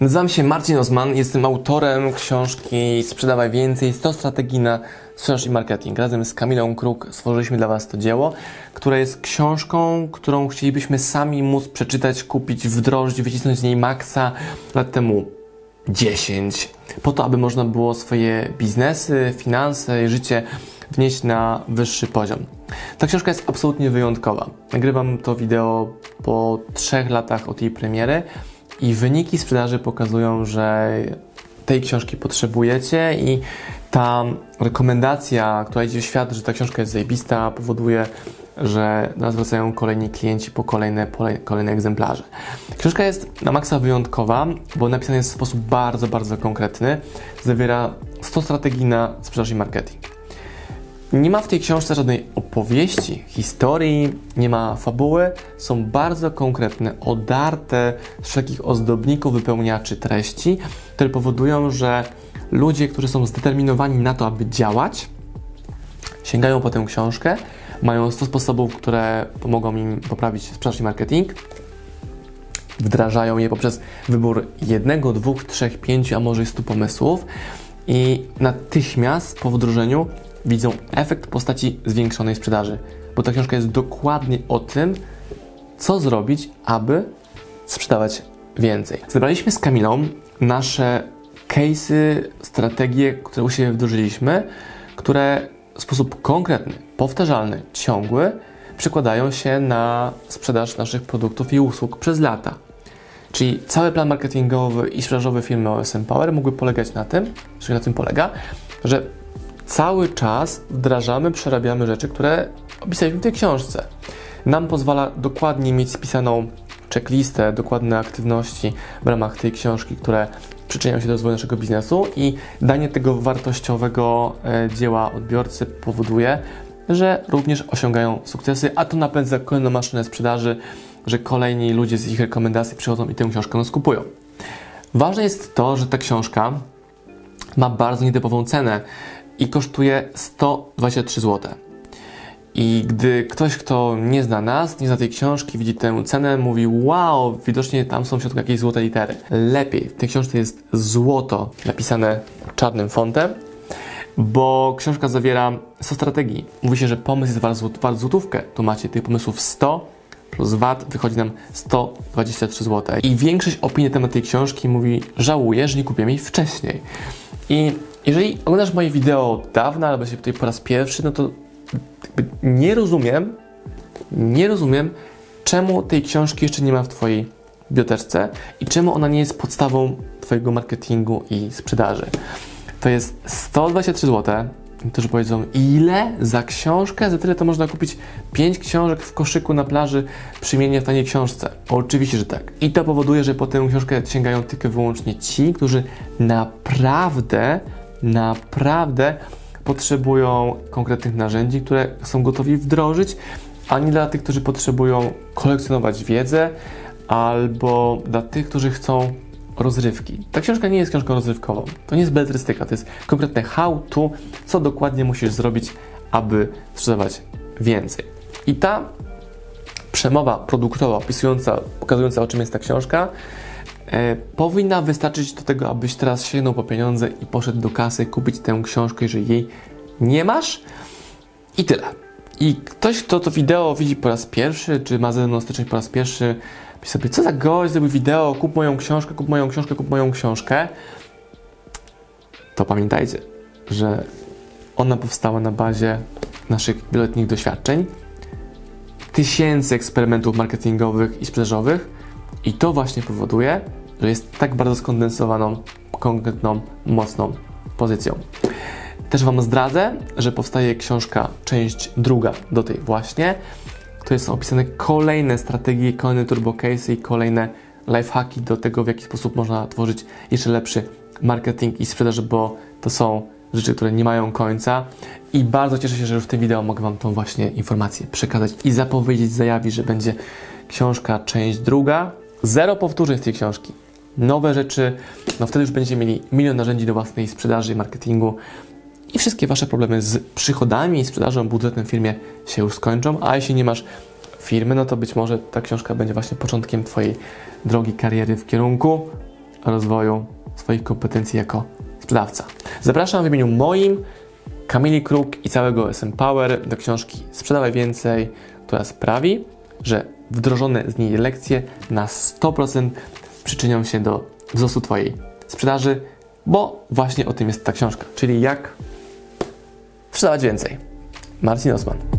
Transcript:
Nazywam się Marcin Osman, jestem autorem książki Sprzedawaj Więcej, 100 strategii na sprzedaż i marketing. Razem z Kamilą Kruk stworzyliśmy dla Was to dzieło, które jest książką, którą chcielibyśmy sami móc przeczytać, kupić, wdrożyć, wycisnąć z niej maksa lat temu 10, po to, aby można było swoje biznesy, finanse i życie wnieść na wyższy poziom. Ta książka jest absolutnie wyjątkowa. Nagrywam to wideo po trzech latach od jej premiery i wyniki sprzedaży pokazują, że tej książki potrzebujecie i ta rekomendacja, która idzie w świat, że ta książka jest zajebista, powoduje, że nas wracają kolejni klienci po kolejne, kolejne egzemplarze. Książka jest na maksa wyjątkowa, bo napisana jest w sposób bardzo, bardzo konkretny. Zawiera 100 strategii na sprzedaż i marketing. Nie ma w tej książce żadnej opowieści, historii, nie ma fabuły. Są bardzo konkretne, odarte z wszelkich ozdobników, wypełniaczy treści, które powodują, że ludzie, którzy są zdeterminowani na to, aby działać, sięgają po tę książkę, mają 100 sposobów, które pomogą im poprawić sprzedaż i marketing, wdrażają je poprzez wybór jednego, dwóch, trzech, pięciu, a może 100 pomysłów i natychmiast po wdrożeniu widzą efekt postaci zwiększonej sprzedaży. Bo ta książka jest dokładnie o tym, co zrobić, aby sprzedawać więcej. Zebraliśmy z Kamilą nasze case'y, strategie, które u siebie wdrożyliśmy, które w sposób konkretny, powtarzalny, ciągły przekładają się na sprzedaż naszych produktów i usług przez lata. Czyli cały plan marketingowy i sprzedażowy firmy OSM Power mógłby polegać na tym, czyli na tym polega, że cały czas wdrażamy, przerabiamy rzeczy, które opisaliśmy w tej książce. Nam pozwala dokładnie mieć spisaną checklistę, dokładne aktywności w ramach tej książki, które przyczyniają się do rozwoju naszego biznesu i danie tego wartościowego e, dzieła odbiorcy powoduje, że również osiągają sukcesy, a to napędza kolejną maszynę sprzedaży, że kolejni ludzie z ich rekomendacji przychodzą i tę książkę nas kupują. Ważne jest to, że ta książka ma bardzo nietypową cenę i kosztuje 123 zł. I gdy ktoś, kto nie zna nas, nie zna tej książki, widzi tę cenę, mówi: Wow, widocznie tam są w środku jakieś złote litery. Lepiej, w tej książce jest złoto napisane czarnym fontem, bo książka zawiera 100 strategii. Mówi się, że pomysł jest wart, złotówkę. Tu macie tych pomysłów 100 plus VAT wychodzi nam 123 zł. I większość opinii na temat tej książki mówi: Żałuję, że nie kupiłem jej wcześniej. I jeżeli oglądasz moje wideo od dawna, albo się tutaj po raz pierwszy, no to nie rozumiem, nie rozumiem, czemu tej książki jeszcze nie ma w Twojej biblioteczce i czemu ona nie jest podstawą Twojego marketingu i sprzedaży. To jest 123 zł. Niektórzy powiedzą, ile za książkę? Za tyle to można kupić 5 książek w koszyku na plaży przymiennie w taniej książce. Oczywiście, że tak. I to powoduje, że po tę książkę sięgają tylko wyłącznie ci, którzy naprawdę naprawdę potrzebują konkretnych narzędzi, które są gotowi wdrożyć, a nie dla tych, którzy potrzebują kolekcjonować wiedzę, albo dla tych, którzy chcą rozrywki. Ta książka nie jest książką rozrywkową. To nie jest beletrystyka, to jest konkretne how to, co dokładnie musisz zrobić, aby sprzedawać więcej. I ta przemowa produktowa, opisująca, pokazująca o czym jest ta książka, e, powinna wystarczyć do tego, abyś teraz sięgnął po pieniądze i poszedł do kasy kupić tę książkę, jeżeli jej nie masz. I tyle. I ktoś, kto to wideo widzi po raz pierwszy, czy ma ze mną styczność po raz pierwszy, myśli sobie, co za gość zrobił wideo, kup moją książkę, kup moją książkę, kup moją książkę. To pamiętajcie, że ona powstała na bazie naszych wieloletnich doświadczeń, tysięcy eksperymentów marketingowych i sprzedażowych i to właśnie powoduje, że jest tak bardzo skondensowaną, konkretną, mocną pozycją. Też Wam zdradzę, że powstaje książka, część druga do tej właśnie, której są opisane kolejne strategie, kolejne turbo case i kolejne lifehacki do tego, w jaki sposób można tworzyć jeszcze lepszy marketing i sprzedaż, bo to są rzeczy, które nie mają końca i bardzo cieszę się, że już w tym wideo mogę Wam tą właśnie informację przekazać i zapowiedzieć, zajawić, że będzie książka część druga. Zero powtórzeń z tej książki. Nowe rzeczy, no wtedy już będziecie mieli milion narzędzi do własnej sprzedaży i marketingu i wszystkie Wasze problemy z przychodami i sprzedażą, budżetem w firmie się już skończą, a jeśli nie masz firmy, no to być może ta książka będzie właśnie początkiem Twojej drogi kariery w kierunku rozwoju swoich kompetencji jako sprzedawca. Zapraszam w imieniu moim, Kamili Kruk i całego SM Power do książki Sprzedawaj Więcej, która sprawi, że wdrożone z niej lekcje na 100% przyczynią się do wzrostu Twojej sprzedaży, bo właśnie o tym jest ta książka, czyli jak sprzedawać więcej. Marcin Osman.